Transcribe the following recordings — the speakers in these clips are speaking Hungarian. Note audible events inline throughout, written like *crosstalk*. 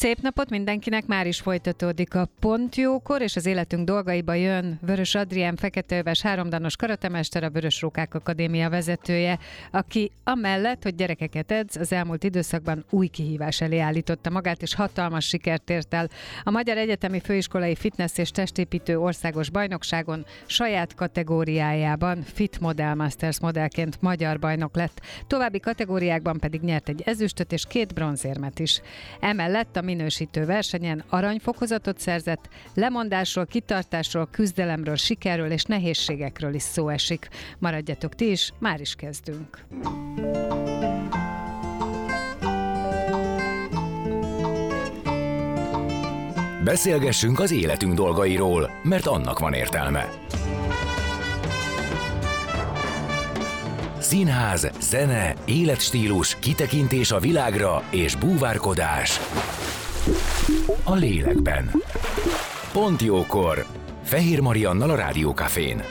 Szép napot mindenkinek, már is folytatódik a Pontjókor, és az életünk dolgaiba jön Vörös Adrián Feketeöves háromdanos karatemester, a Vörös Rókák Akadémia vezetője, aki amellett, hogy gyerekeket edz, az elmúlt időszakban új kihívás elé állította magát, és hatalmas sikert ért el. A Magyar Egyetemi Főiskolai Fitness és Testépítő Országos Bajnokságon saját kategóriájában Fit Model Masters modellként magyar bajnok lett. További kategóriákban pedig nyert egy ezüstöt és két bronzérmet is. Emellett a minősítő versenyen aranyfokozatot szerzett, lemondásról, kitartásról, küzdelemről, sikerről és nehézségekről is szó esik. Maradjatok ti is, már is kezdünk. Beszélgessünk az életünk dolgairól, mert annak van értelme. Színház, zene, életstílus, kitekintés a világra és búvárkodás a lélekben. Pont jókor. Fehér Mariannal a Rádiókafén.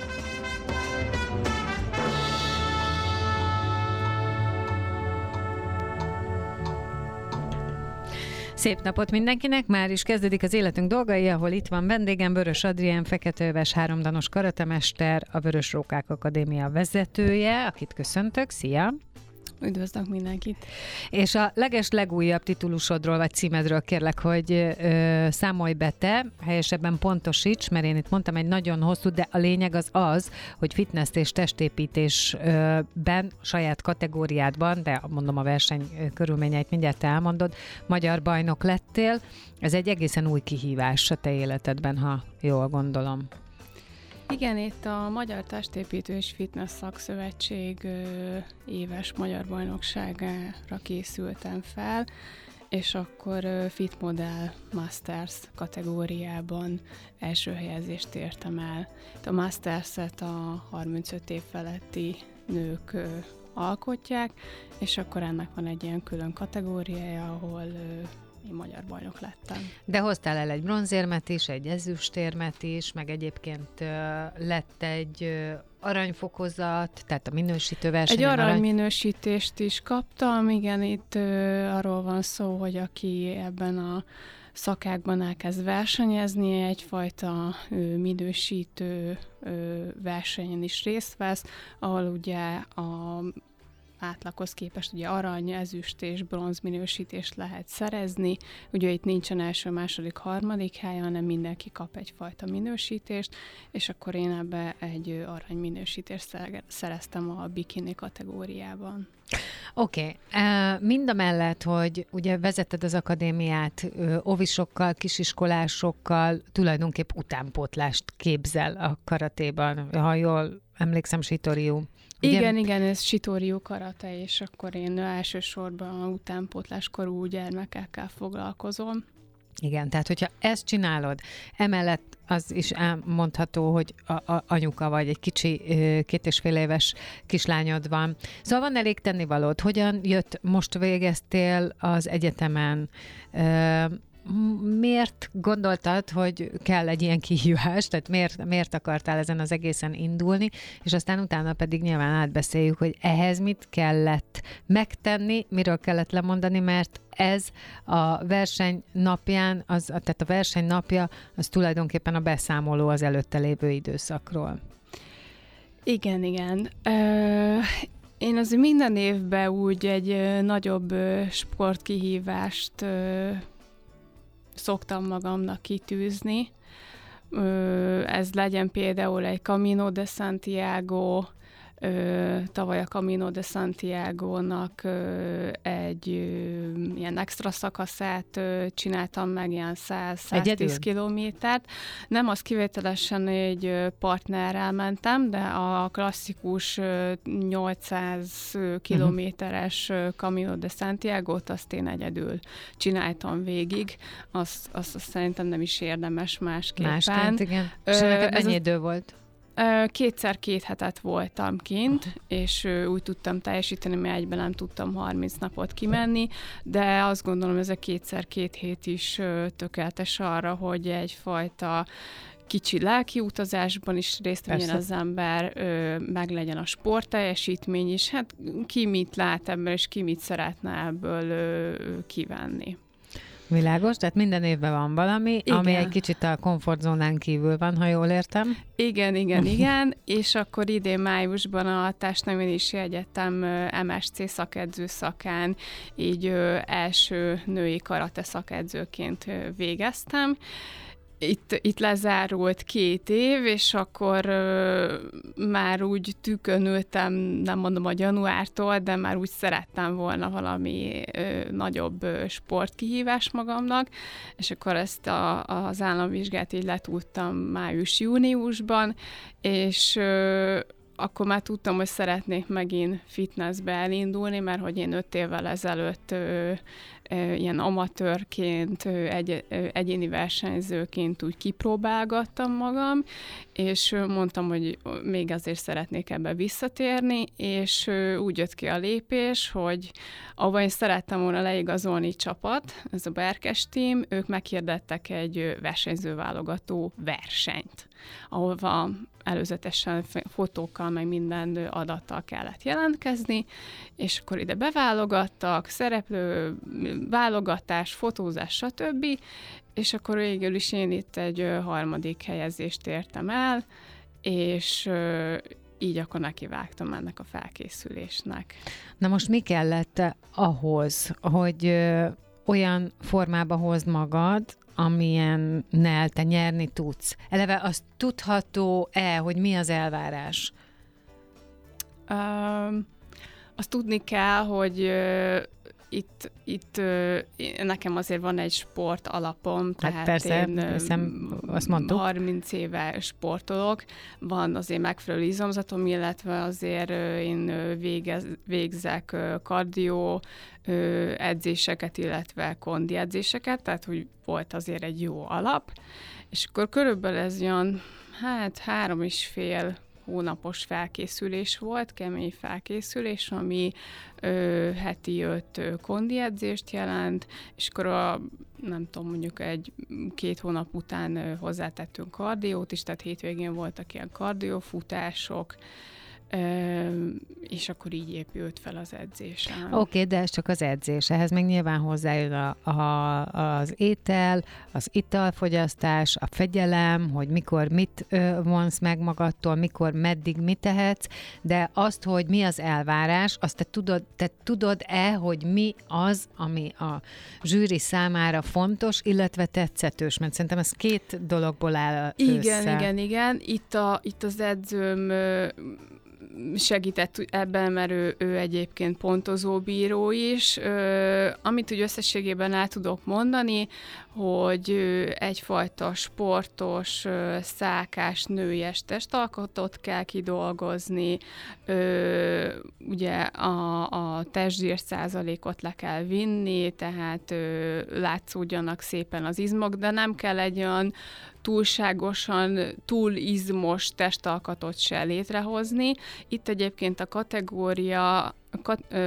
Szép napot mindenkinek! Már is kezdődik az életünk dolgai, ahol itt van vendégem Vörös Adrián, feketőves háromdanos karatemester, a Vörös Rókák Akadémia vezetője, akit köszöntök. Szia! Üdvözlök mindenkit! És a leges legújabb titulusodról vagy címedről kérlek, hogy ö, számolj be te, helyesebben pontosíts, mert én itt mondtam egy nagyon hosszú, de a lényeg az az, hogy fitness és testépítésben, saját kategóriádban, de mondom a verseny körülményeit mindjárt elmondod, magyar bajnok lettél. Ez egy egészen új kihívás a te életedben, ha jól gondolom. Igen, itt a Magyar Testépítő és Fitness Szakszövetség éves magyar bajnokságára készültem fel, és akkor Fit Model Masters kategóriában első helyezést értem el. A Masters-et a 35 év feletti nők alkotják, és akkor ennek van egy ilyen külön kategóriája, ahol én magyar bajnok lettem. De hoztál el egy bronzérmet is, egy ezüstérmet is, meg egyébként lett egy aranyfokozat, tehát a minősítő versenyen. Egy aranyminősítést is kaptam, igen, itt ö, arról van szó, hogy aki ebben a szakákban elkezd versenyezni, egyfajta ö, minősítő ö, versenyen is részt vesz, ahol ugye a átlaghoz képest ugye arany, ezüst és bronz minősítést lehet szerezni. Ugye itt nincsen első, második, harmadik hely, hanem mindenki kap egyfajta minősítést, és akkor én ebbe egy arany minősítést szereztem a bikini kategóriában. Oké, okay. mind a mellett, hogy ugye vezetted az akadémiát ovisokkal, kisiskolásokkal, tulajdonképp utánpótlást képzel a karatéban, ha jól emlékszem, Sitoriu. Ugye? Igen, igen, ez Sitoriu karate, és akkor én elsősorban a utánpótláskorú gyermekekkel foglalkozom. Igen, tehát hogyha ezt csinálod, emellett az is elmondható, hogy a, a, anyuka vagy, egy kicsi két és fél éves kislányod van. Szóval van elég tennivalód. Hogyan jött, most végeztél az egyetemen, miért gondoltad, hogy kell egy ilyen kihívás, tehát miért, miért akartál ezen az egészen indulni, és aztán utána pedig nyilván átbeszéljük, hogy ehhez mit kellett megtenni, miről kellett lemondani, mert ez a verseny napján, az, tehát a verseny napja, az tulajdonképpen a beszámoló az előtte lévő időszakról. Igen, igen. Ö, én az minden évben úgy egy nagyobb sportkihívást szoktam magamnak kitűzni. Ez legyen például egy Camino de Santiago, Ö, tavaly a Camino de Santiago-nak ö, egy ö, ilyen extra szakaszát ö, csináltam meg, ilyen 100-110 kilométert. Nem az kivételesen egy ö, partnerrel mentem, de a klasszikus ö, 800 kilométeres ö, Camino de Santiago-t azt én egyedül csináltam végig. Azt, azt, azt szerintem nem is érdemes másképpen. Másként, igen. Ö, És neked mennyi idő volt? Kétszer két hetet voltam kint, és úgy tudtam teljesíteni, mert egyben nem tudtam 30 napot kimenni, de azt gondolom, ez a kétszer két hét is tökéletes arra, hogy egyfajta kicsi lelki utazásban is részt vegyen az ember, meg legyen a sportteljesítmény is, hát ki mit lát ebből, és ki mit szeretne ebből kivenni. Világos, tehát minden évben van valami, igen. ami egy kicsit a komfortzónán kívül van, ha jól értem. Igen, igen, *laughs* igen, és akkor idén májusban a Testnevelési Egyetem MSC szakedző szakán így első női karate szakedzőként végeztem, itt, itt lezárult két év, és akkor ö, már úgy tükönültem, nem mondom a januártól, de már úgy szerettem volna valami ö, nagyobb ö, sportkihívás magamnak, és akkor ezt a, az államvizsgát így letudtam május-júniusban, és ö, akkor már tudtam, hogy szeretnék megint fitnessbe elindulni, mert hogy én öt évvel ezelőtt ö, ilyen amatőrként, egy, egyéni versenyzőként úgy kipróbálgattam magam, és mondtam, hogy még azért szeretnék ebbe visszatérni, és úgy jött ki a lépés, hogy ahol én szerettem volna leigazolni csapat, ez a Berkes team, ők meghirdettek egy versenyzőválogató versenyt, ahova előzetesen fotókkal, meg minden adattal kellett jelentkezni, és akkor ide beválogattak, szereplő, válogatás, fotózás, stb., és akkor végül is én itt egy harmadik helyezést értem el, és így akkor nekivágtam ennek a felkészülésnek. Na most mi kellett ahhoz, hogy olyan formába hozd magad, amilyennel te nyerni tudsz? Eleve az tudható-e, hogy mi az elvárás? Um, azt tudni kell, hogy itt, itt nekem azért van egy sport alapom, hát tehát persze, én hiszem, azt mondtuk. 30 éve sportolok, van azért megfelelő izomzatom, illetve azért én végez, végzek kardió edzéseket, illetve kondi edzéseket, tehát hogy volt azért egy jó alap, és akkor körülbelül ez olyan, hát három és fél hónapos felkészülés volt, kemény felkészülés, ami ö, heti öt kondi edzést jelent, és akkor a, nem tudom, mondjuk egy két hónap után hozzátettünk kardiót is, tehát hétvégén voltak ilyen kardiófutások, és akkor így épült fel az edzésem. Oké, okay, de ez csak az edzés. Ehhez még nyilván hozzájön a, a, az étel, az italfogyasztás, a fegyelem, hogy mikor mit ö, vonsz meg magadtól, mikor, meddig mit tehetsz, de azt, hogy mi az elvárás, azt te tudod, te tudod-e, hogy mi az, ami a zsűri számára fontos, illetve tetszetős, mert szerintem ez két dologból áll Igen, össze. igen, igen. Itt, a, itt az edzőm segített ebben, mert ő, ő egyébként pontozó bíró is. Ö, amit úgy összességében el tudok mondani, hogy egyfajta sportos, szákás, nőies testalkotot kell kidolgozni, ö, ugye a, a testzsír százalékot le kell vinni, tehát ö, látszódjanak szépen az izmok, de nem kell egy olyan túlságosan túl izmos testalkatot se létrehozni. Itt egyébként a kategória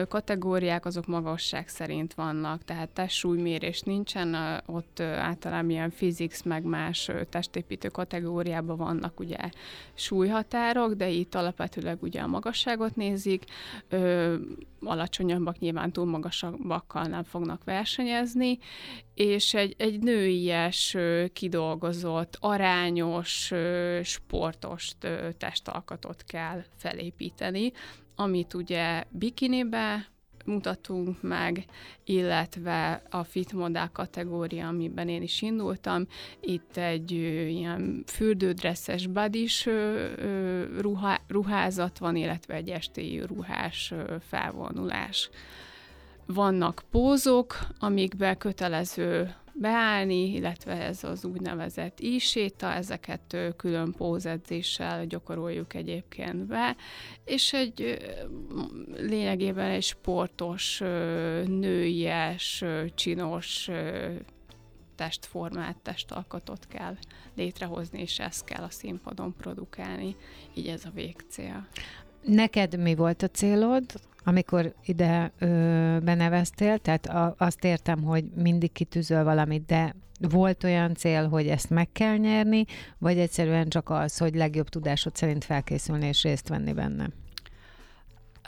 kategóriák azok magasság szerint vannak, tehát testsúlymérés nincsen, ott általában ilyen physics meg más testépítő kategóriában vannak ugye súlyhatárok, de itt alapvetőleg ugye a magasságot nézik, alacsonyabbak nyilván túl magasabbakkal nem fognak versenyezni, és egy, egy nőies, kidolgozott, arányos, sportos testalkatot kell felépíteni, amit ugye bikinibe mutatunk meg, illetve a fit modell kategória, amiben én is indultam. Itt egy ö, ilyen fürdődresszes badis ruhá, ruházat van, illetve egy estéi ruhás ö, felvonulás. Vannak pózok, amikbe kötelező beállni, illetve ez az úgynevezett íséta, ezeket külön pózedzéssel gyakoroljuk egyébként be, és egy lényegében egy sportos, nőies, csinos testformát, testalkatot kell létrehozni, és ezt kell a színpadon produkálni, így ez a végcél. Neked mi volt a célod, amikor ide ö, beneveztél? Tehát a, azt értem, hogy mindig kitűzöl valamit, de volt olyan cél, hogy ezt meg kell nyerni, vagy egyszerűen csak az, hogy legjobb tudásod szerint felkészülni és részt venni benne?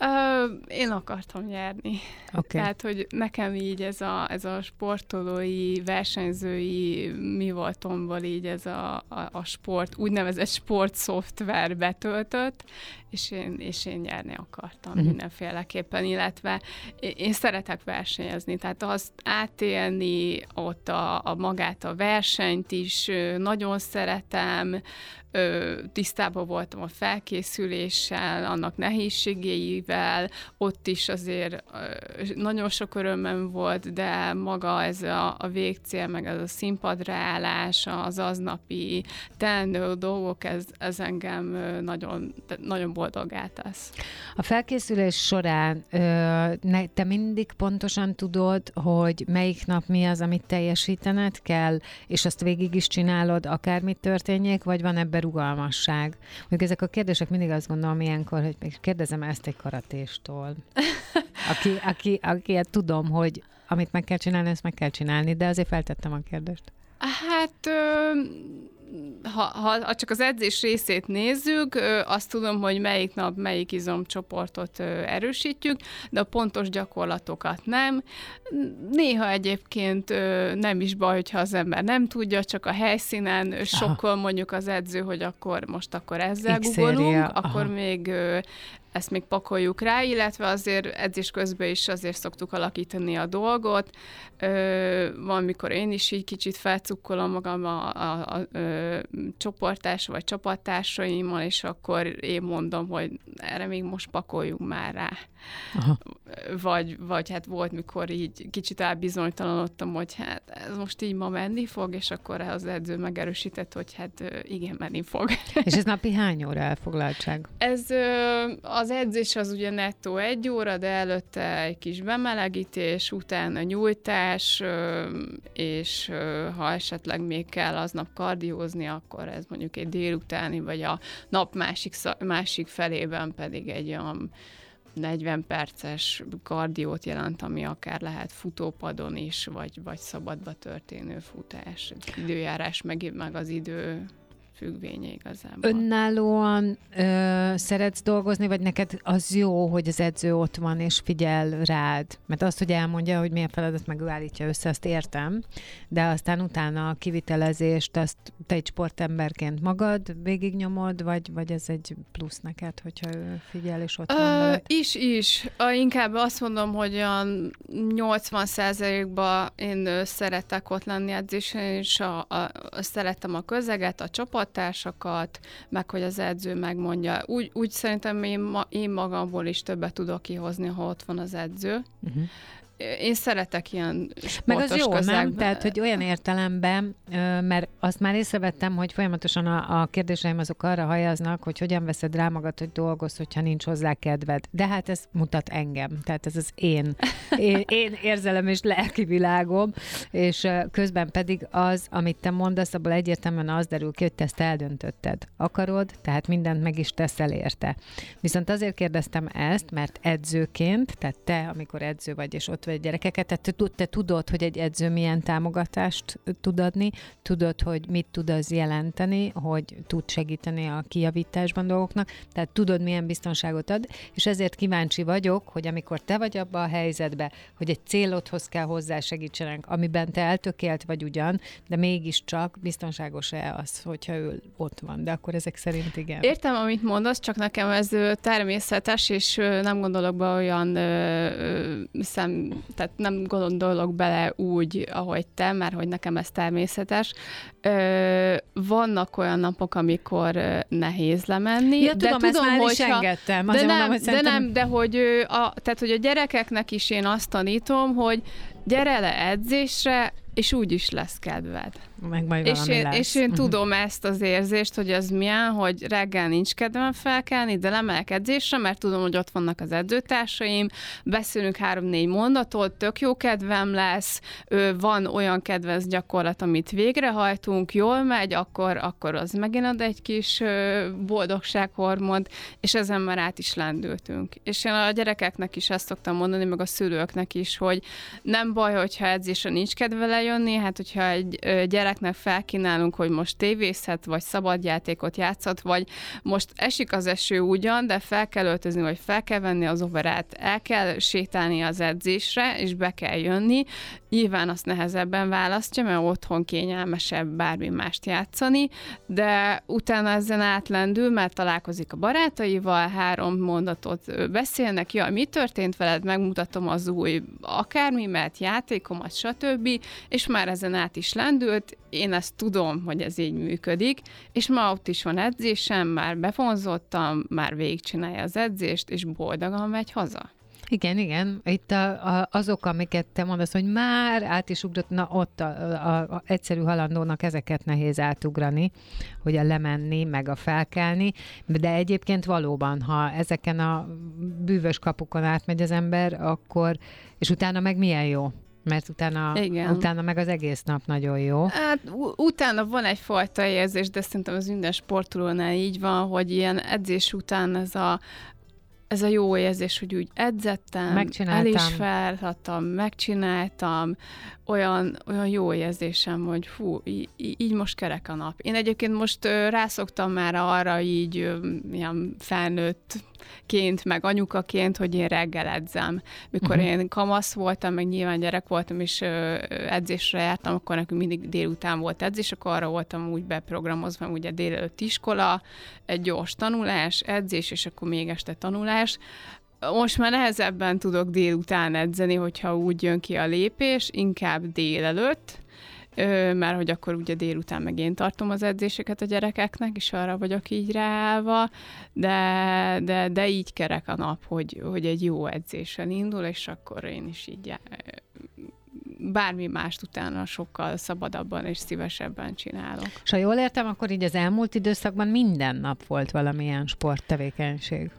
Ö, én akartam nyerni. Okay. Tehát, hogy nekem így ez a, ez a sportolói, versenyzői mi voltomból így ez a, a, a sport, úgynevezett sportszoftver betöltött, és én, és én nyerni akartam uh-huh. mindenféleképpen, illetve én, én szeretek versenyezni, tehát azt átélni ott a, a magát a versenyt is nagyon szeretem, tisztában voltam a felkészüléssel, annak nehézségeivel, ott is azért nagyon sok örömem volt, de maga ez a, a végcél, meg ez a színpadra állás, az aznapi teendő dolgok, ez, ez engem nagyon, nagyon boldogá tesz. A felkészülés során te mindig pontosan tudod, hogy melyik nap mi az, amit teljesítened kell, és azt végig is csinálod, akármit történjék, vagy van ebben rugalmasság? Mondjuk ezek a kérdések mindig azt gondolom ilyenkor, hogy kérdezem ezt egy karatéstól, *laughs* aki, aki, aki hát tudom, hogy amit meg kell csinálni, ezt meg kell csinálni, de azért feltettem a kérdést. Hát ö, ha, ha csak az edzés részét nézzük, azt tudom, hogy melyik nap melyik izomcsoportot erősítjük, de a pontos gyakorlatokat nem. Néha egyébként nem is baj, hogyha az ember nem tudja, csak a helyszínen sokkal mondjuk az edző, hogy akkor most akkor ezzel googolunk, akkor Aha. még ezt még pakoljuk rá, illetve azért edzés közben is azért szoktuk alakítani a dolgot. Ö, van, mikor én is így kicsit felcukkolom magam a, a, a, a csoportás vagy csapattársaimmal, és akkor én mondom, hogy erre még most pakoljunk már rá. Aha. Vagy, vagy hát volt, mikor így kicsit elbizonytalanodtam, hogy hát ez most így ma menni fog, és akkor az edző megerősített, hogy hát igen, menni fog. És ez napi hány óra elfoglaltság? Ez az edzés az ugye nettó egy óra, de előtte egy kis bemelegítés, utána nyújtás, és ha esetleg még kell aznap kardiózni, akkor ez mondjuk egy délutáni, vagy a nap másik, másik felében pedig egy olyan 40 perces kardiót jelent, ami akár lehet futópadon is, vagy, vagy szabadba történő futás, időjárás, meg, meg az idő függvénye igazából. Önállóan ö, szeretsz dolgozni, vagy neked az jó, hogy az edző ott van és figyel rád? Mert azt, hogy elmondja, hogy milyen feladat meg ő állítja össze, azt értem, de aztán utána a kivitelezést, azt te egy sportemberként magad végignyomod, vagy, vagy ez egy plusz neked, hogyha ő figyel és ott Ö, van Is, is. A, inkább azt mondom, hogy a 80%-ban én szeretek ott lenni edzésen, és a, a, a, szeretem a közeget, a csapat, csapattársakat, meg hogy az edző megmondja. Úgy, úgy szerintem én, ma, én magamból is többet tudok kihozni, ha ott van az edző. Uh-huh én szeretek ilyen Meg az jó, közegben. nem? Tehát, hogy olyan értelemben, mert azt már észrevettem, hogy folyamatosan a, a kérdéseim azok arra hajaznak, hogy hogyan veszed rá magad, hogy dolgoz, hogyha nincs hozzá kedved. De hát ez mutat engem. Tehát ez az én, *laughs* én, én érzelem és lelki világom, és közben pedig az, amit te mondasz, abból egyértelműen az derül ki, hogy te ezt eldöntötted. Akarod, tehát mindent meg is teszel érte. Viszont azért kérdeztem ezt, mert edzőként, tehát te, amikor edző vagy, és ott vagy gyerekeket, tehát te, tudod, hogy egy edző milyen támogatást tud adni, tudod, hogy mit tud az jelenteni, hogy tud segíteni a kijavításban dolgoknak, tehát tudod, milyen biztonságot ad, és ezért kíváncsi vagyok, hogy amikor te vagy abban a helyzetben, hogy egy célodhoz kell hozzá segítsenek, amiben te eltökélt vagy ugyan, de mégiscsak biztonságos-e az, hogyha ő ott van, de akkor ezek szerint igen. Értem, amit mondasz, csak nekem ez természetes, és nem gondolok be olyan szem, tehát nem gondolok bele úgy, ahogy te, mert hogy nekem ez természetes. Vannak olyan napok, amikor nehéz lemenni, ja, de tudom, tudom, már hogy is engedtem. De nem, mondom, hogy de szerintem... nem, de hogy, a, tehát, hogy a gyerekeknek is én azt tanítom, hogy gyere le edzésre, és úgy is lesz kedved. Meg majd és én, lesz. és én Uh-huh. tudom ezt az érzést, hogy az milyen, hogy reggel nincs kedvem felkelni, de lemelek edzésre, mert tudom, hogy ott vannak az edzőtársaim, beszélünk három-négy mondatot, tök jó kedvem lesz, van olyan kedvenc gyakorlat, amit végrehajtunk, jól megy, akkor, akkor az megint ad egy kis boldogsághormont, és ezen már át is lendültünk. És én a gyerekeknek is ezt szoktam mondani, meg a szülőknek is, hogy nem baj, hogyha edzésre nincs kedve lejönni, hát hogyha egy gyereknek felkínálunk, hogy most tévészhet, vagy szabadjátékot játszhat, vagy most esik az eső ugyan, de fel kell öltözni, vagy fel kell venni az overát, el kell sétálni az edzésre, és be kell jönni. Nyilván azt nehezebben választja, mert otthon kényelmesebb bármi mást játszani, de utána ezen átlendül, mert találkozik a barátaival, három mondatot beszélnek, jaj, mi történt veled, megmutatom az új akármimet, játékomat, stb., és már ezen át is lendült, én ezt tudom, hogy ez így működik, és ma ott is van edzésem, már bevonzottam, már végigcsinálja az edzést, és boldogan megy haza. Igen, igen. Itt a, a, azok, amiket te mondasz, hogy már át is ugrott, na ott a, a, a egyszerű halandónak ezeket nehéz átugrani, hogy a lemenni, meg a felkelni, de egyébként valóban, ha ezeken a bűvös kapukon átmegy az ember, akkor, és utána meg milyen jó. Mert utána, Igen. utána meg az egész nap nagyon jó. Hát utána van egyfajta érzés, de szerintem az minden sportolónál így van, hogy ilyen edzés után ez a ez a jó érzés, hogy úgy edzettem, el is felhattam, megcsináltam, olyan, olyan jó érzésem, hogy fú, í- í- így most kerek a nap. Én egyébként most rászoktam már arra így ilyen felnőttként, meg anyukaként, hogy én reggel edzem. Mikor uh-huh. én kamasz voltam, meg nyilván gyerek voltam, és ö, edzésre jártam, akkor nekünk mindig délután volt edzés, akkor arra voltam úgy beprogramozva, ugye délelőtt iskola, egy gyors tanulás, edzés, és akkor még este tanulás. Most már nehezebben tudok délután edzeni, hogyha úgy jön ki a lépés, inkább délelőtt, Ö, mert hogy akkor ugye délután meg én tartom az edzéseket a gyerekeknek, és arra vagyok így ráállva, de, de, de így kerek a nap, hogy, hogy egy jó edzéssel indul, és akkor én is így bármi mást utána sokkal szabadabban és szívesebben csinálok. És ha jól értem, akkor így az elmúlt időszakban minden nap volt valamilyen sporttevékenység.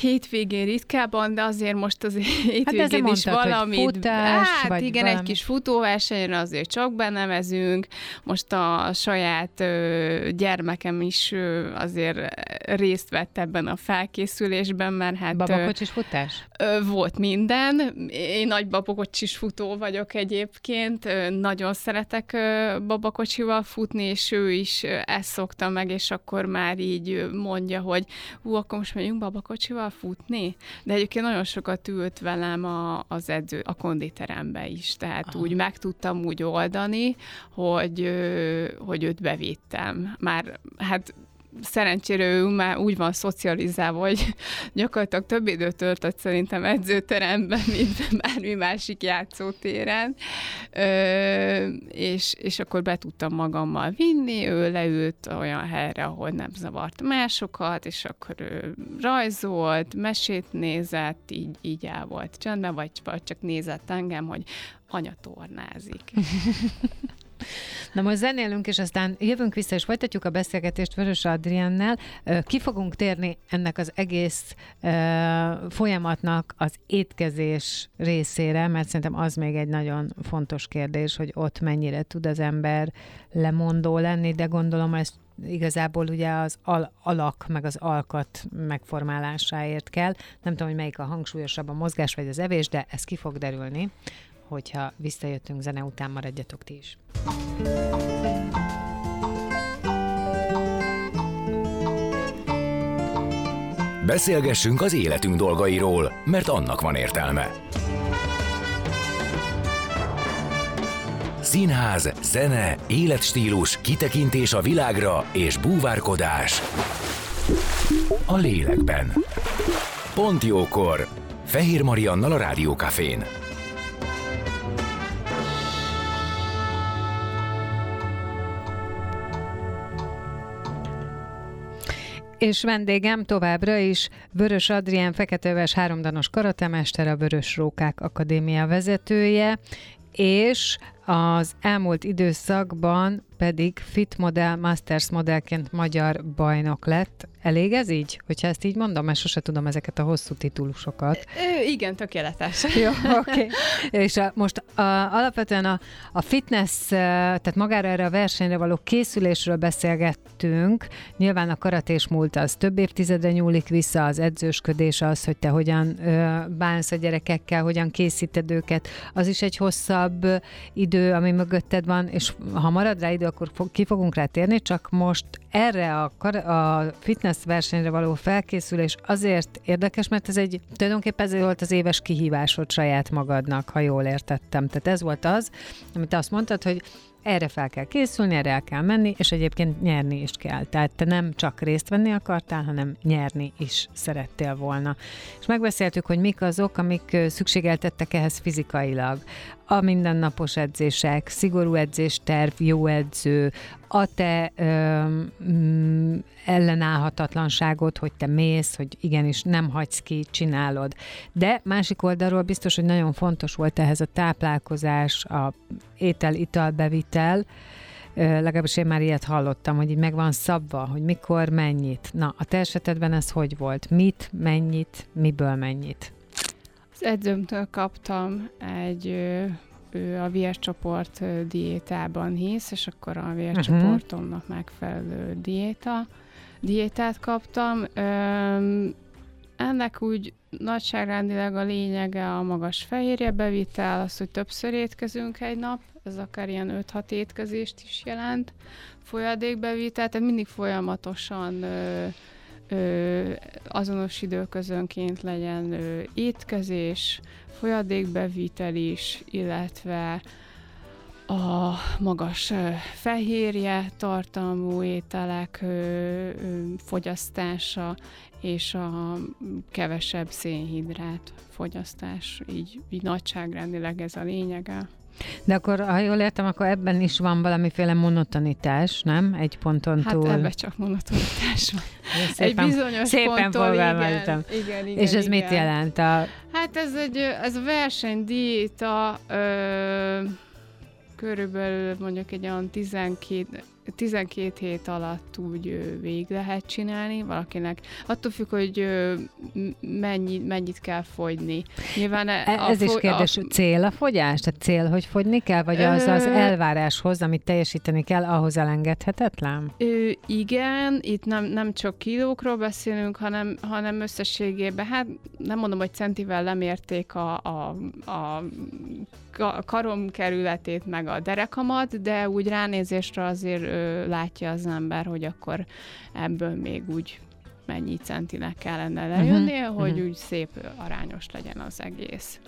Hétvégén ritkábban, de azért most az *laughs* hétvégén ezért is mondtad, hogy valamit. futás, hát vagy igen, valami. egy kis futóversenyre azért csak benemezünk. Most a saját ö, gyermekem is ö, azért részt vett ebben a felkészülésben, mert hát... Babakocsis futás? Volt minden. Én nagy babakocsis futó vagyok egyébként. Nagyon szeretek babakocsival futni, és ő is ezt szokta meg, és akkor már így mondja, hogy hú, akkor most megyünk babakocsival futni. De egyébként nagyon sokat ült velem a, az edző, a konditerembe is. Tehát Aha. úgy meg tudtam úgy oldani, hogy, hogy őt bevittem. Már hát szerencsére ő már úgy van szocializálva, hogy *laughs* gyakorlatilag több időt töltött szerintem edzőteremben, mint *laughs* bármi másik játszótéren, Ö, és, és akkor be tudtam magammal vinni, ő leült olyan helyre, ahol nem zavart másokat, és akkor ő rajzolt, mesét nézett, így, így el volt csendben, vagy, vagy csak nézett engem, hogy anya tornázik. *laughs* Na most zenélünk, és aztán jövünk vissza, és folytatjuk a beszélgetést Vörös Adriennel. Ki fogunk térni ennek az egész folyamatnak az étkezés részére, mert szerintem az még egy nagyon fontos kérdés, hogy ott mennyire tud az ember lemondó lenni, de gondolom ezt igazából ugye az al- alak, meg az alkat megformálásáért kell. Nem tudom, hogy melyik a hangsúlyosabb, a mozgás vagy az evés, de ez ki fog derülni, hogyha visszajöttünk zene után, maradjatok ti is. Beszélgessünk az életünk dolgairól, mert annak van értelme. Színház, zene, életstílus, kitekintés a világra és búvárkodás. A lélekben. Pont jókor. Fehér Mariannal a Rádiókafén. És vendégem továbbra is Vörös Adrián Feketeöves háromdanos karatemester, a Vörös Rókák Akadémia vezetője, és az elmúlt időszakban pedig Fit Model Masters modellként magyar bajnok lett. Elég ez így? Hogyha ezt így mondom, mert sose tudom ezeket a hosszú titulusokat. Ö, igen, tökéletes. *laughs* Jó, oké. Okay. És a, most a, alapvetően a, a fitness, tehát magára erre a versenyre való készülésről beszélgettünk. Nyilván a karatés múlt az több évtizedre nyúlik vissza, az edzősködés az, hogy te hogyan ö, bánsz a gyerekekkel, hogyan készíted őket, az is egy hosszabb idő, ami mögötted van, és ha marad rá idő, akkor fog, ki fogunk rá térni, csak most erre a, a fitness versenyre való felkészülés azért érdekes, mert ez egy, tulajdonképpen ez volt az éves kihívásod saját magadnak, ha jól értettem. Tehát ez volt az, amit azt mondtad, hogy erre fel kell készülni, erre el kell menni, és egyébként nyerni is kell. Tehát te nem csak részt venni akartál, hanem nyerni is szerettél volna. És megbeszéltük, hogy mik azok, amik szükségeltettek ehhez fizikailag. A mindennapos edzések, szigorú edzésterv, jó edző, a te ö, mm, ellenállhatatlanságot, hogy te mész, hogy igenis nem hagysz ki, csinálod. De másik oldalról biztos, hogy nagyon fontos volt ehhez a táplálkozás, a étel-ital bevitel, legalábbis én már ilyet hallottam, hogy így meg van szabva, hogy mikor, mennyit. Na, a te esetedben ez hogy volt? Mit, mennyit, miből mennyit? Az edzőmtől kaptam egy ő a vércsoport diétában hisz, és akkor a vércsoportomnak uh-huh. megfelelő diéta, diétát kaptam. Öm, ennek úgy nagyságrendileg a lényege a magas fehérje bevitel, az, hogy többször étkezünk egy nap, ez akár ilyen 5-6 étkezést is jelent, folyadékbevitel, tehát mindig folyamatosan ö, ö, azonos időközönként legyen ö, étkezés, folyadékbevitel is, illetve a magas fehérje tartalmú ételek fogyasztása és a kevesebb szénhidrát fogyasztás, így, így nagyságrendileg ez a lényege. De akkor, ha jól értem, akkor ebben is van valamiféle monotonitás, nem? Egy ponton hát túl. Hát ebben csak monotonitás van. Szépen, egy bizonyos szépen ponttól, igen, igen, igen, És ez igen. mit jelent? A... Hát ez egy ez a versenydiéta ö, körülbelül mondjuk egy olyan 12, 12 hét alatt úgy végig lehet csinálni valakinek. Attól függ, hogy mennyi, mennyit kell fogyni. Nyilván e, a, Ez is kérdés, a, cél a fogyás? Tehát cél, hogy fogyni kell? Vagy az az elváráshoz, amit teljesíteni kell, ahhoz elengedhetetlen? Ö, igen, itt nem, nem csak kilókról beszélünk, hanem, hanem összességében, hát nem mondom, hogy centivel lemérték a, a, a karom kerületét, meg a derekamat, de úgy ránézésre azért ö, látja az ember, hogy akkor ebből még úgy mennyi centinek kellene lejönni, uh-huh, hogy uh-huh. úgy szép arányos legyen az egész.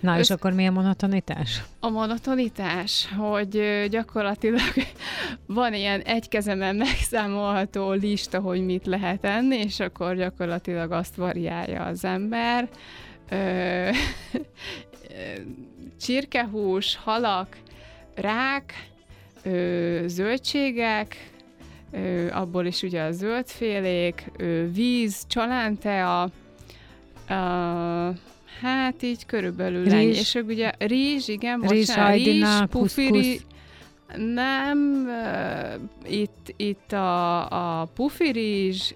Na, Össz... és akkor mi a monotonitás? A monotonitás, hogy gyakorlatilag *laughs* van ilyen egy kezemen megszámolható lista, hogy mit lehet enni, és akkor gyakorlatilag azt variálja az ember. Ö, *laughs* csirkehús, halak, rák, ö, zöldségek, ö, abból is ugye a zöldfélék, ö, víz, csalántea, ö, hát így körülbelül rizs. ennyi. És ugye rizs, igen, rizs, bocsánat, rizs, pufiri, nem, itt, itt a, a pufi rizs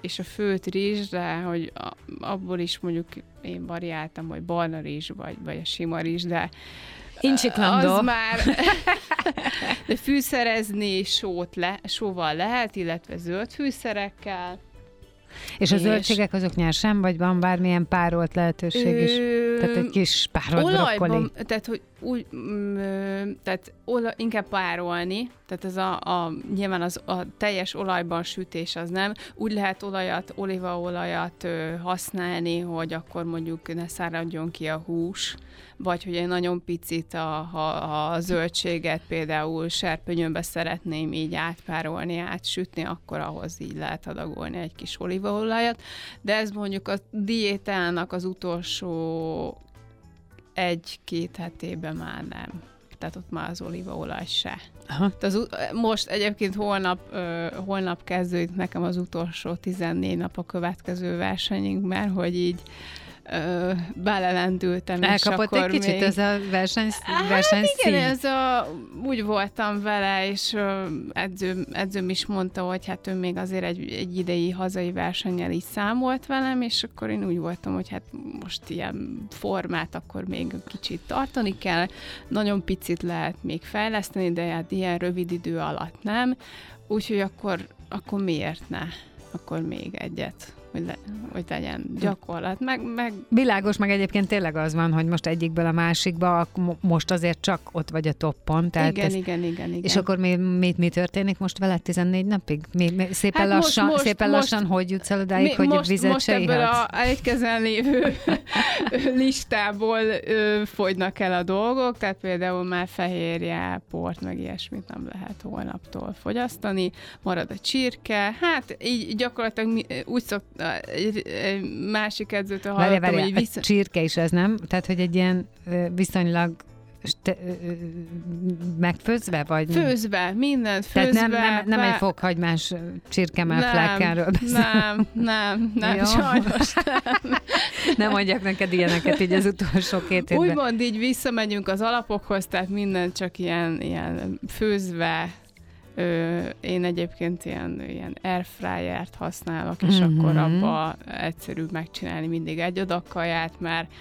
és a főt rizs, de hogy abból is mondjuk én variáltam, hogy barna rizs vagy, vagy a sima rizs, de Incsiklandó. Az már, *laughs* de fűszerezni sót le, sóval lehet, illetve zöld fűszerekkel. És a És- zöldségek azok nyersen, vagy van bármilyen párolt lehetőség is? Ö, Tehát egy kis párolt brokkoli. Olajban, tehát hogy úgy, mm, tehát ola, inkább párolni, tehát ez a, a, nyilván az, a teljes olajban sütés az nem. Úgy lehet olajat, olívaolajat ö, használni, hogy akkor mondjuk ne száradjon ki a hús, vagy hogy egy nagyon picit, a, ha a zöldséget például serpenyőbe szeretném így átpárolni, átsütni, akkor ahhoz így lehet adagolni egy kis olívaolajat. De ez mondjuk a diétának az utolsó egy-két hetében már nem. Tehát ott már az olívaolaj se. Aha. Az, most egyébként holnap, ö, holnap kezdődik nekem az utolsó 14 nap a következő versenyünk, mert hogy így belelendültem. Elkapott egy kicsit még... ez a verseny, Hát verseny igen, ez a, úgy voltam vele, és ö, edzőm, edzőm is mondta, hogy hát ő még azért egy, egy idei hazai versennyel is számolt velem, és akkor én úgy voltam, hogy hát most ilyen formát akkor még kicsit tartani kell, nagyon picit lehet még fejleszteni, de hát ilyen rövid idő alatt nem, úgyhogy akkor, akkor miért ne? Akkor még egyet, hogy, le, hogy legyen gyakorlat, meg, meg Világos, meg egyébként tényleg az van, hogy most egyikből a másikba, most azért csak ott vagy a toppon. Tehát igen, ez, igen, igen, igen. És akkor mi, mi, mi történik most veled 14 napig? Mi, mi, szépen, Hát most- lassan, most- szépen most- lassan hogy jutsz el odáig, Mi- hogy most, vizet most ebből a egy kezen lévő *laughs* listából ö, fogynak el a dolgok, tehát például már fehérje, port, meg ilyesmit nem lehet holnaptól fogyasztani, marad a csirke, hát így gyakorlatilag mi, úgy szok, egy, egy másik edzőtől hallottam, várjál, hogy a vissza... csirke is ez nem? Tehát, hogy egy ilyen viszonylag ö, megfőzve, vagy? Főzve, mindent főzve. Tehát nem, nem, nem be- egy fokhagymás csirkemelflákkáról beszél. nem, nem, nem, Jó. sajnos Nem mondjak neked ilyeneket így az utolsó két hétben. Úgymond így visszamegyünk az alapokhoz, tehát minden csak ilyen, ilyen főzve, Ö, én egyébként ilyen, ilyen airfryert használok, és Mhm. akkor abba egyszerűbb megcsinálni mindig egy adag kaját, mert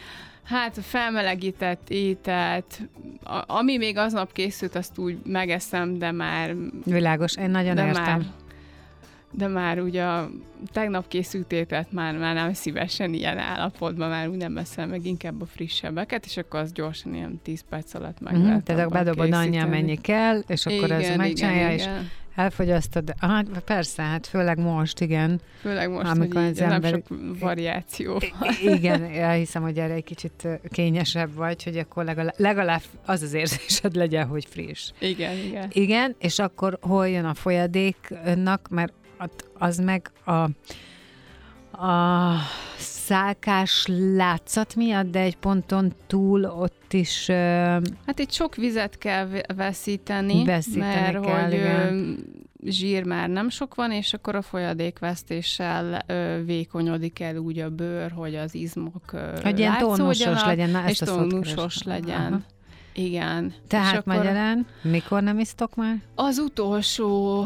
hát a felmelegített ételt, a, ami még aznap készült, azt úgy megeszem, de már Világos, én nagyon de értem. már, de már ugye a tegnap készült ételt már, már nem szívesen ilyen állapotban, már úgy nem eszem meg inkább a frissebbeket, és akkor az gyorsan ilyen 10 perc alatt meg Uh-huh, lehet tehát akkor bedobod annyi, amennyi kell, és akkor ez igen, megcsinálja, igen, és igen. elfogyasztod. Ah, persze, hát főleg most, igen. Főleg most, Amikor hogy az így nem ember- sok variáció van. Igen, elhiszem, hogy erre egy kicsit kényesebb vagy, hogy akkor legalább, legalább az az érzésed legyen, hogy friss. Igen, igen. Igen, és akkor hol jön a folyadéknak, mert az meg a, a szálkás látszat miatt, de egy ponton túl ott is Hát itt sok vizet kell ve- veszíteni, Veszíteni mert kell, hogy igen. zsír már nem sok van, és akkor a folyadékvesztéssel ö, vékonyodik el úgy a bőr, hogy az izmok ö, hogy ilyen látszódjanak, legyen. Na, ezt és tónusos legyen. Aha. Igen. Tehát akkor magyarán, mikor nem isztok már? Az utolsó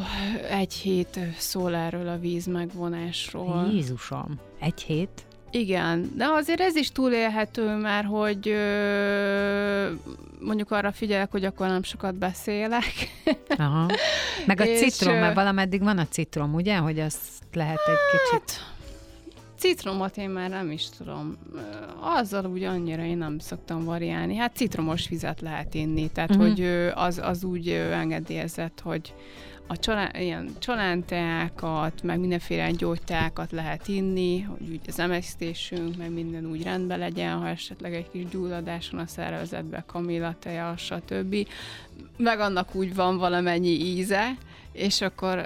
egy hét szól erről a víz megvonásról. Jézusom, egy hét? Igen, de azért ez is túlélhető, mert hogy ö, mondjuk arra figyelek, hogy akkor nem sokat beszélek. Aha. Meg a *laughs* És, citrom, mert valameddig van a citrom, ugye? Hogy azt lehet egy kicsit... Citromot én már nem is tudom. Azzal úgy annyira én nem szoktam variálni. Hát citromos vizet lehet inni, tehát uh-huh. hogy az, az úgy engedélyezett, hogy a csalán, ilyen csalánteákat, meg mindenféle gyógyteákat lehet inni, hogy úgy az emésztésünk, meg minden úgy rendben legyen, ha esetleg egy kis gyulladás van a szervezetben, kamillateja, stb. Meg annak úgy van valamennyi íze, és akkor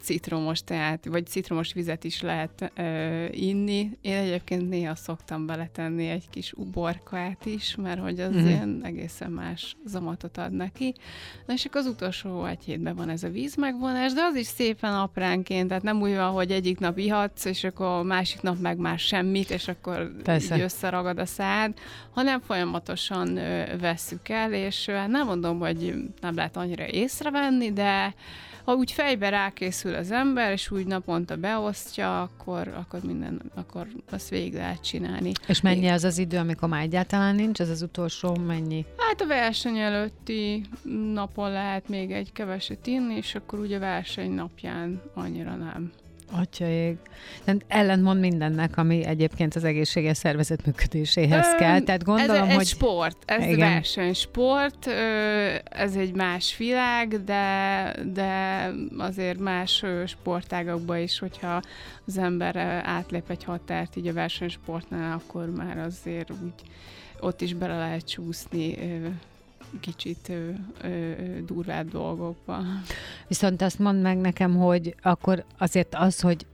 citromos teát, vagy citromos vizet is lehet ö, inni. Én egyébként néha szoktam beletenni egy kis uborkát is, mert hogy az mm. ilyen egészen más zamatot ad neki. Na és akkor az utolsó egy hétben van ez a vízmegvonás, de az is szépen apránként, tehát nem úgy van, hogy egyik nap ihatsz, és akkor a másik nap meg már semmit, és akkor Persze. így összeragad a szád, hanem folyamatosan ö, vesszük el, és ö, hát nem mondom, hogy nem lehet annyira észrevenni, de ha úgy fejbe rákészül az ember, és úgy naponta beosztja, akkor, akkor minden, akkor azt végig lehet csinálni. És mennyi az az idő, amikor már egyáltalán nincs? Ez az utolsó mennyi? Hát a verseny előtti napon lehet még egy keveset inni, és akkor ugye a verseny napján annyira nem. Atyaég. Ellentmond mindennek, ami egyébként az egészséges szervezet működéséhez Öm, kell. Tehát gondolom, ez, hogy... sport, ez Igen. versenysport, ez egy más világ, de, de azért más sportágakban is, hogyha az ember átlép egy határt így a versenysportnál, akkor már azért úgy ott is bele lehet csúszni kicsit ö, ö, durvább dolgokba. Viszont azt mondd meg nekem, hogy akkor azért az, hogy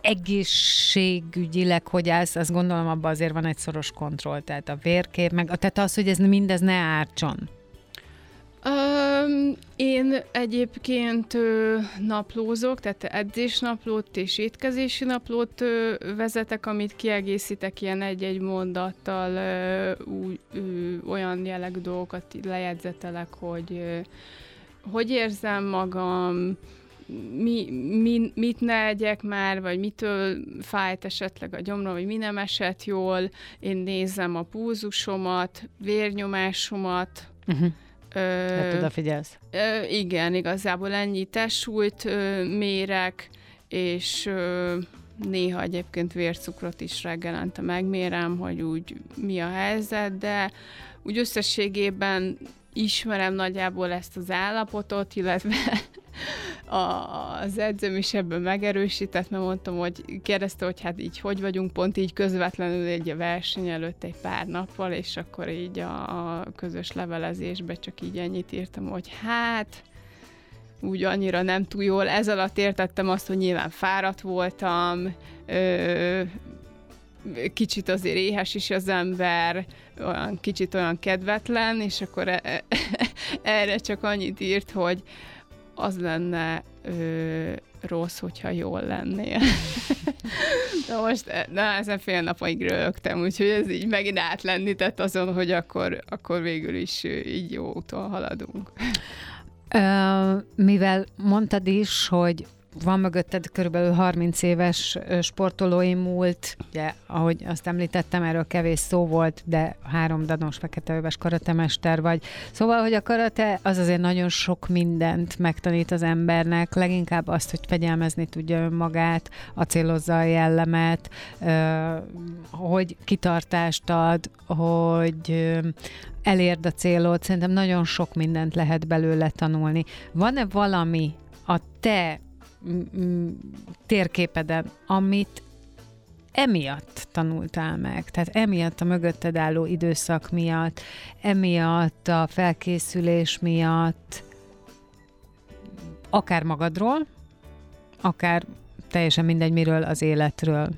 egészségügyileg hogy állsz, azt gondolom abban azért van egy szoros kontroll, tehát a vérkép, meg tehát az, hogy ez mindez ne ártson. Um, én egyébként ö, naplózok, tehát edzésnaplót és étkezési naplót ö, vezetek, amit kiegészítek ilyen egy-egy mondattal, ö, úgy, ö, olyan jellegű dolgokat lejegyzetelek, hogy ö, hogy érzem magam, mi, mi, mit ne egyek már, vagy mitől fájt esetleg a gyomra, vagy mi nem esett jól. Én nézem a púzusomat, vérnyomásomat, uh-huh tehát odafigyelsz? Ö, igen, igazából ennyi testsúlyt ö, mérek, és ö, néha egyébként vércukrot is reggelente megmérem, hogy úgy mi a helyzet, de úgy összességében ismerem nagyjából ezt az állapotot, illetve az edzőm is ebben megerősített, mert mondtam, hogy kérdezte, hogy hát így hogy vagyunk, pont így közvetlenül egy a verseny előtt egy pár nappal, és akkor így a, a közös levelezésbe csak így ennyit írtam, hogy hát úgy annyira nem túl jól. Ez alatt értettem azt, hogy nyilván fáradt voltam, ö, kicsit azért éhes is az ember, olyan kicsit olyan kedvetlen, és akkor e- e- *laughs* erre csak annyit írt, hogy az lenne ö, rossz, hogyha jól lennél. *laughs* na most, na, ezen fél napig rögtem, úgyhogy ez így megint átlendített azon, hogy akkor, akkor végül is így jó úton haladunk. Ö, mivel mondtad is, hogy van mögötted körülbelül 30 éves sportolói múlt, ugye, ahogy azt említettem, erről kevés szó volt, de három danos feketeöves karatemester vagy. Szóval, hogy a karate az azért nagyon sok mindent megtanít az embernek, leginkább azt, hogy fegyelmezni tudja önmagát, acélozza a jellemet, hogy kitartást ad, hogy elérd a célot, szerintem nagyon sok mindent lehet belőle tanulni. Van-e valami a te térképeden, amit emiatt tanultál meg, tehát emiatt a mögötted álló időszak miatt, emiatt a felkészülés miatt, akár magadról, akár teljesen mindegy miről az életről,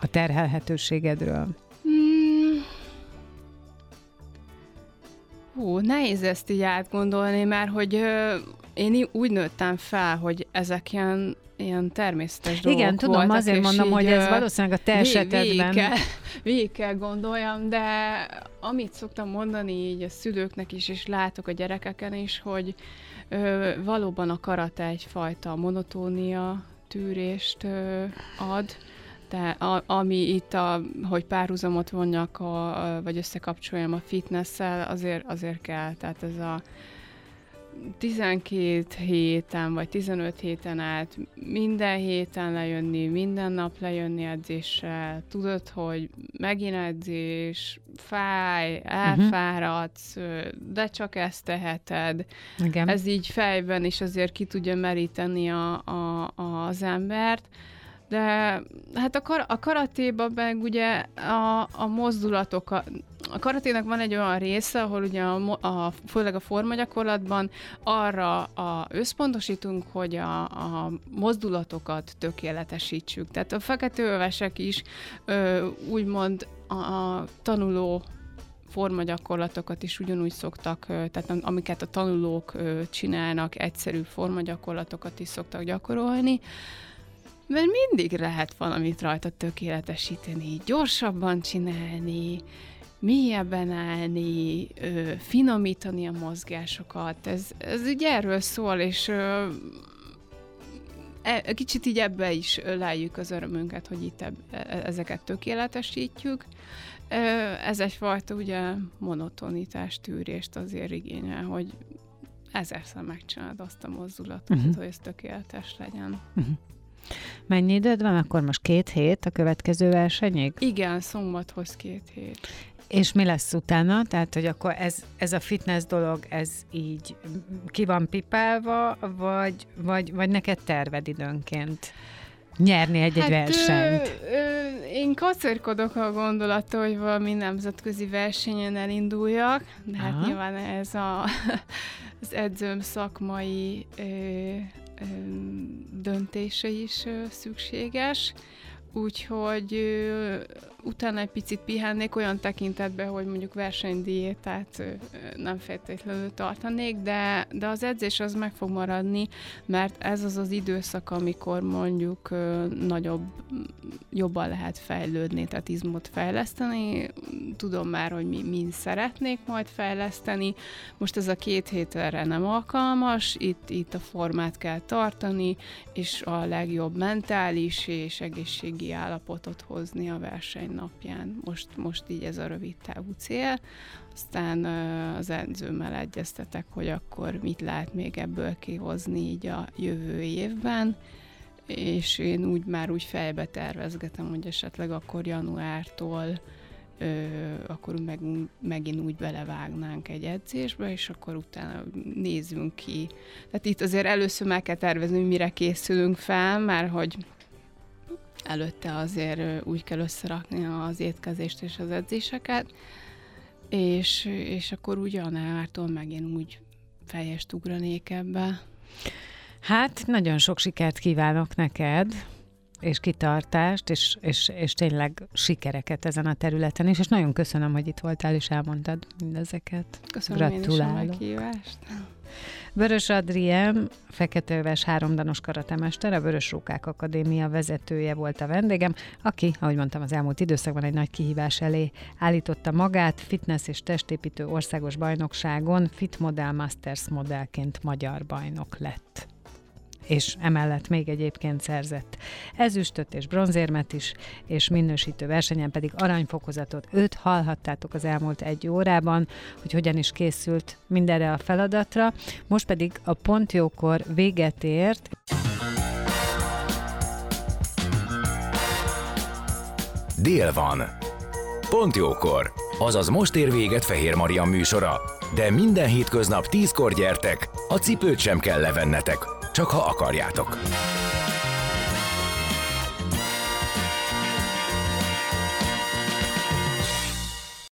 a terhelhetőségedről. Hú, nehéz ezt így átgondolni, mert hogy én úgy nőttem fel, hogy ezek ilyen, ilyen természetes dolgok Igen, tudom, voltak, azért mondom, hogy ez valószínűleg a te esetedben. Végig kell, végig kell gondoljam, de amit szoktam mondani így a szülőknek is, és látok a gyerekeken is, hogy ö, valóban a karate egyfajta monotónia tűrést ö, ad, de a, ami itt, a, hogy párhuzamot vonjak, a, vagy összekapcsoljam a fitnessel, azért, azért kell. Tehát ez a 12 héten vagy 15 héten át minden héten lejönni, minden nap lejönni edzéssel, tudod, hogy megint edzés, fáj, mhm. elfáradsz, de csak ezt teheted. Igen. Ez így fejben is azért ki tudja meríteni a, a, az embert de hát a, kar- a karatéban meg ugye a, a mozdulatok, a, a karatének van egy olyan része, ahol ugye a, a, főleg a formagyakorlatban arra a, összpontosítunk, hogy a, a mozdulatokat tökéletesítsük. Tehát a feketőövesek is ö, úgymond a, a tanuló formagyakorlatokat is ugyanúgy szoktak, tehát amiket a tanulók csinálnak, egyszerű formagyakorlatokat is szoktak gyakorolni. Mert mindig lehet valamit rajta tökéletesíteni, gyorsabban csinálni, mélyebben állni, ö, finomítani a mozgásokat. Ez, ez ugye erről szól, és ö, e, kicsit így ebbe is lejjük az örömünket, hogy itt eb, e, ezeket tökéletesítjük. Ö, ez egyfajta ugye monotonitás, tűrést azért igényel, hogy ezerszer megcsinálod azt a mozdulatot, uh-huh. hogy ez tökéletes legyen. Uh-huh. Mennyi időd van? Akkor most két hét a következő versenyig? Igen, szombathoz két hét. És mi lesz utána? Tehát, hogy akkor ez, ez a fitness dolog, ez így ki van pipálva, vagy, vagy, vagy neked terved időnként? nyerni egy-egy hát, versenyt? Ö, ö, én kacérkodok a gondolattól, hogy valami nemzetközi versenyen elinduljak, de hát Aha. nyilván ez a, *laughs* az edzőm szakmai ö, döntése is szükséges. Úgyhogy utána egy picit pihennék olyan tekintetben, hogy mondjuk versenydiétát nem feltétlenül tartanék, de, de az edzés az meg fog maradni, mert ez az az időszak, amikor mondjuk nagyobb, jobban lehet fejlődni, tehát izmot fejleszteni. Tudom már, hogy mi, mi szeretnék majd fejleszteni. Most ez a két hét erre nem alkalmas, itt, itt a formát kell tartani, és a legjobb mentális és egészségi állapotot hozni a verseny napján. Most, most így ez a rövid távú cél. Aztán az edzőmmel egyeztetek, hogy akkor mit lehet még ebből kihozni így a jövő évben és én úgy már úgy fejbe tervezgetem, hogy esetleg akkor januártól ö, akkor meg, megint úgy belevágnánk egy edzésbe, és akkor utána nézzünk ki. Tehát itt azért először meg kell tervezni, hogy mire készülünk fel, mert hogy előtte azért úgy kell összerakni az étkezést és az edzéseket, és, és akkor úgy januártól megint úgy fejest ugranék ebbe. Hát, nagyon sok sikert kívánok neked, és kitartást, és, és, és tényleg sikereket ezen a területen is, és nagyon köszönöm, hogy itt voltál, és elmondtad mindezeket. Köszönöm Gratulálok. én is a meghívást. Vörös Adrien, feketeöves háromdanos karatemester, a Vörös Rókák Akadémia vezetője volt a vendégem, aki, ahogy mondtam, az elmúlt időszakban egy nagy kihívás elé állította magát, fitness és testépítő országos bajnokságon Fit Model Masters modellként magyar bajnok lett és emellett még egyébként szerzett ezüstöt és bronzérmet is, és minősítő versenyen pedig aranyfokozatot. Őt hallhattátok az elmúlt egy órában, hogy hogyan is készült mindenre a feladatra. Most pedig a pontjókor véget ért. Dél van. Pont jókor. Azaz most ér véget Fehér Maria műsora. De minden hétköznap tízkor gyertek, a cipőt sem kell levennetek csak ha akarjátok.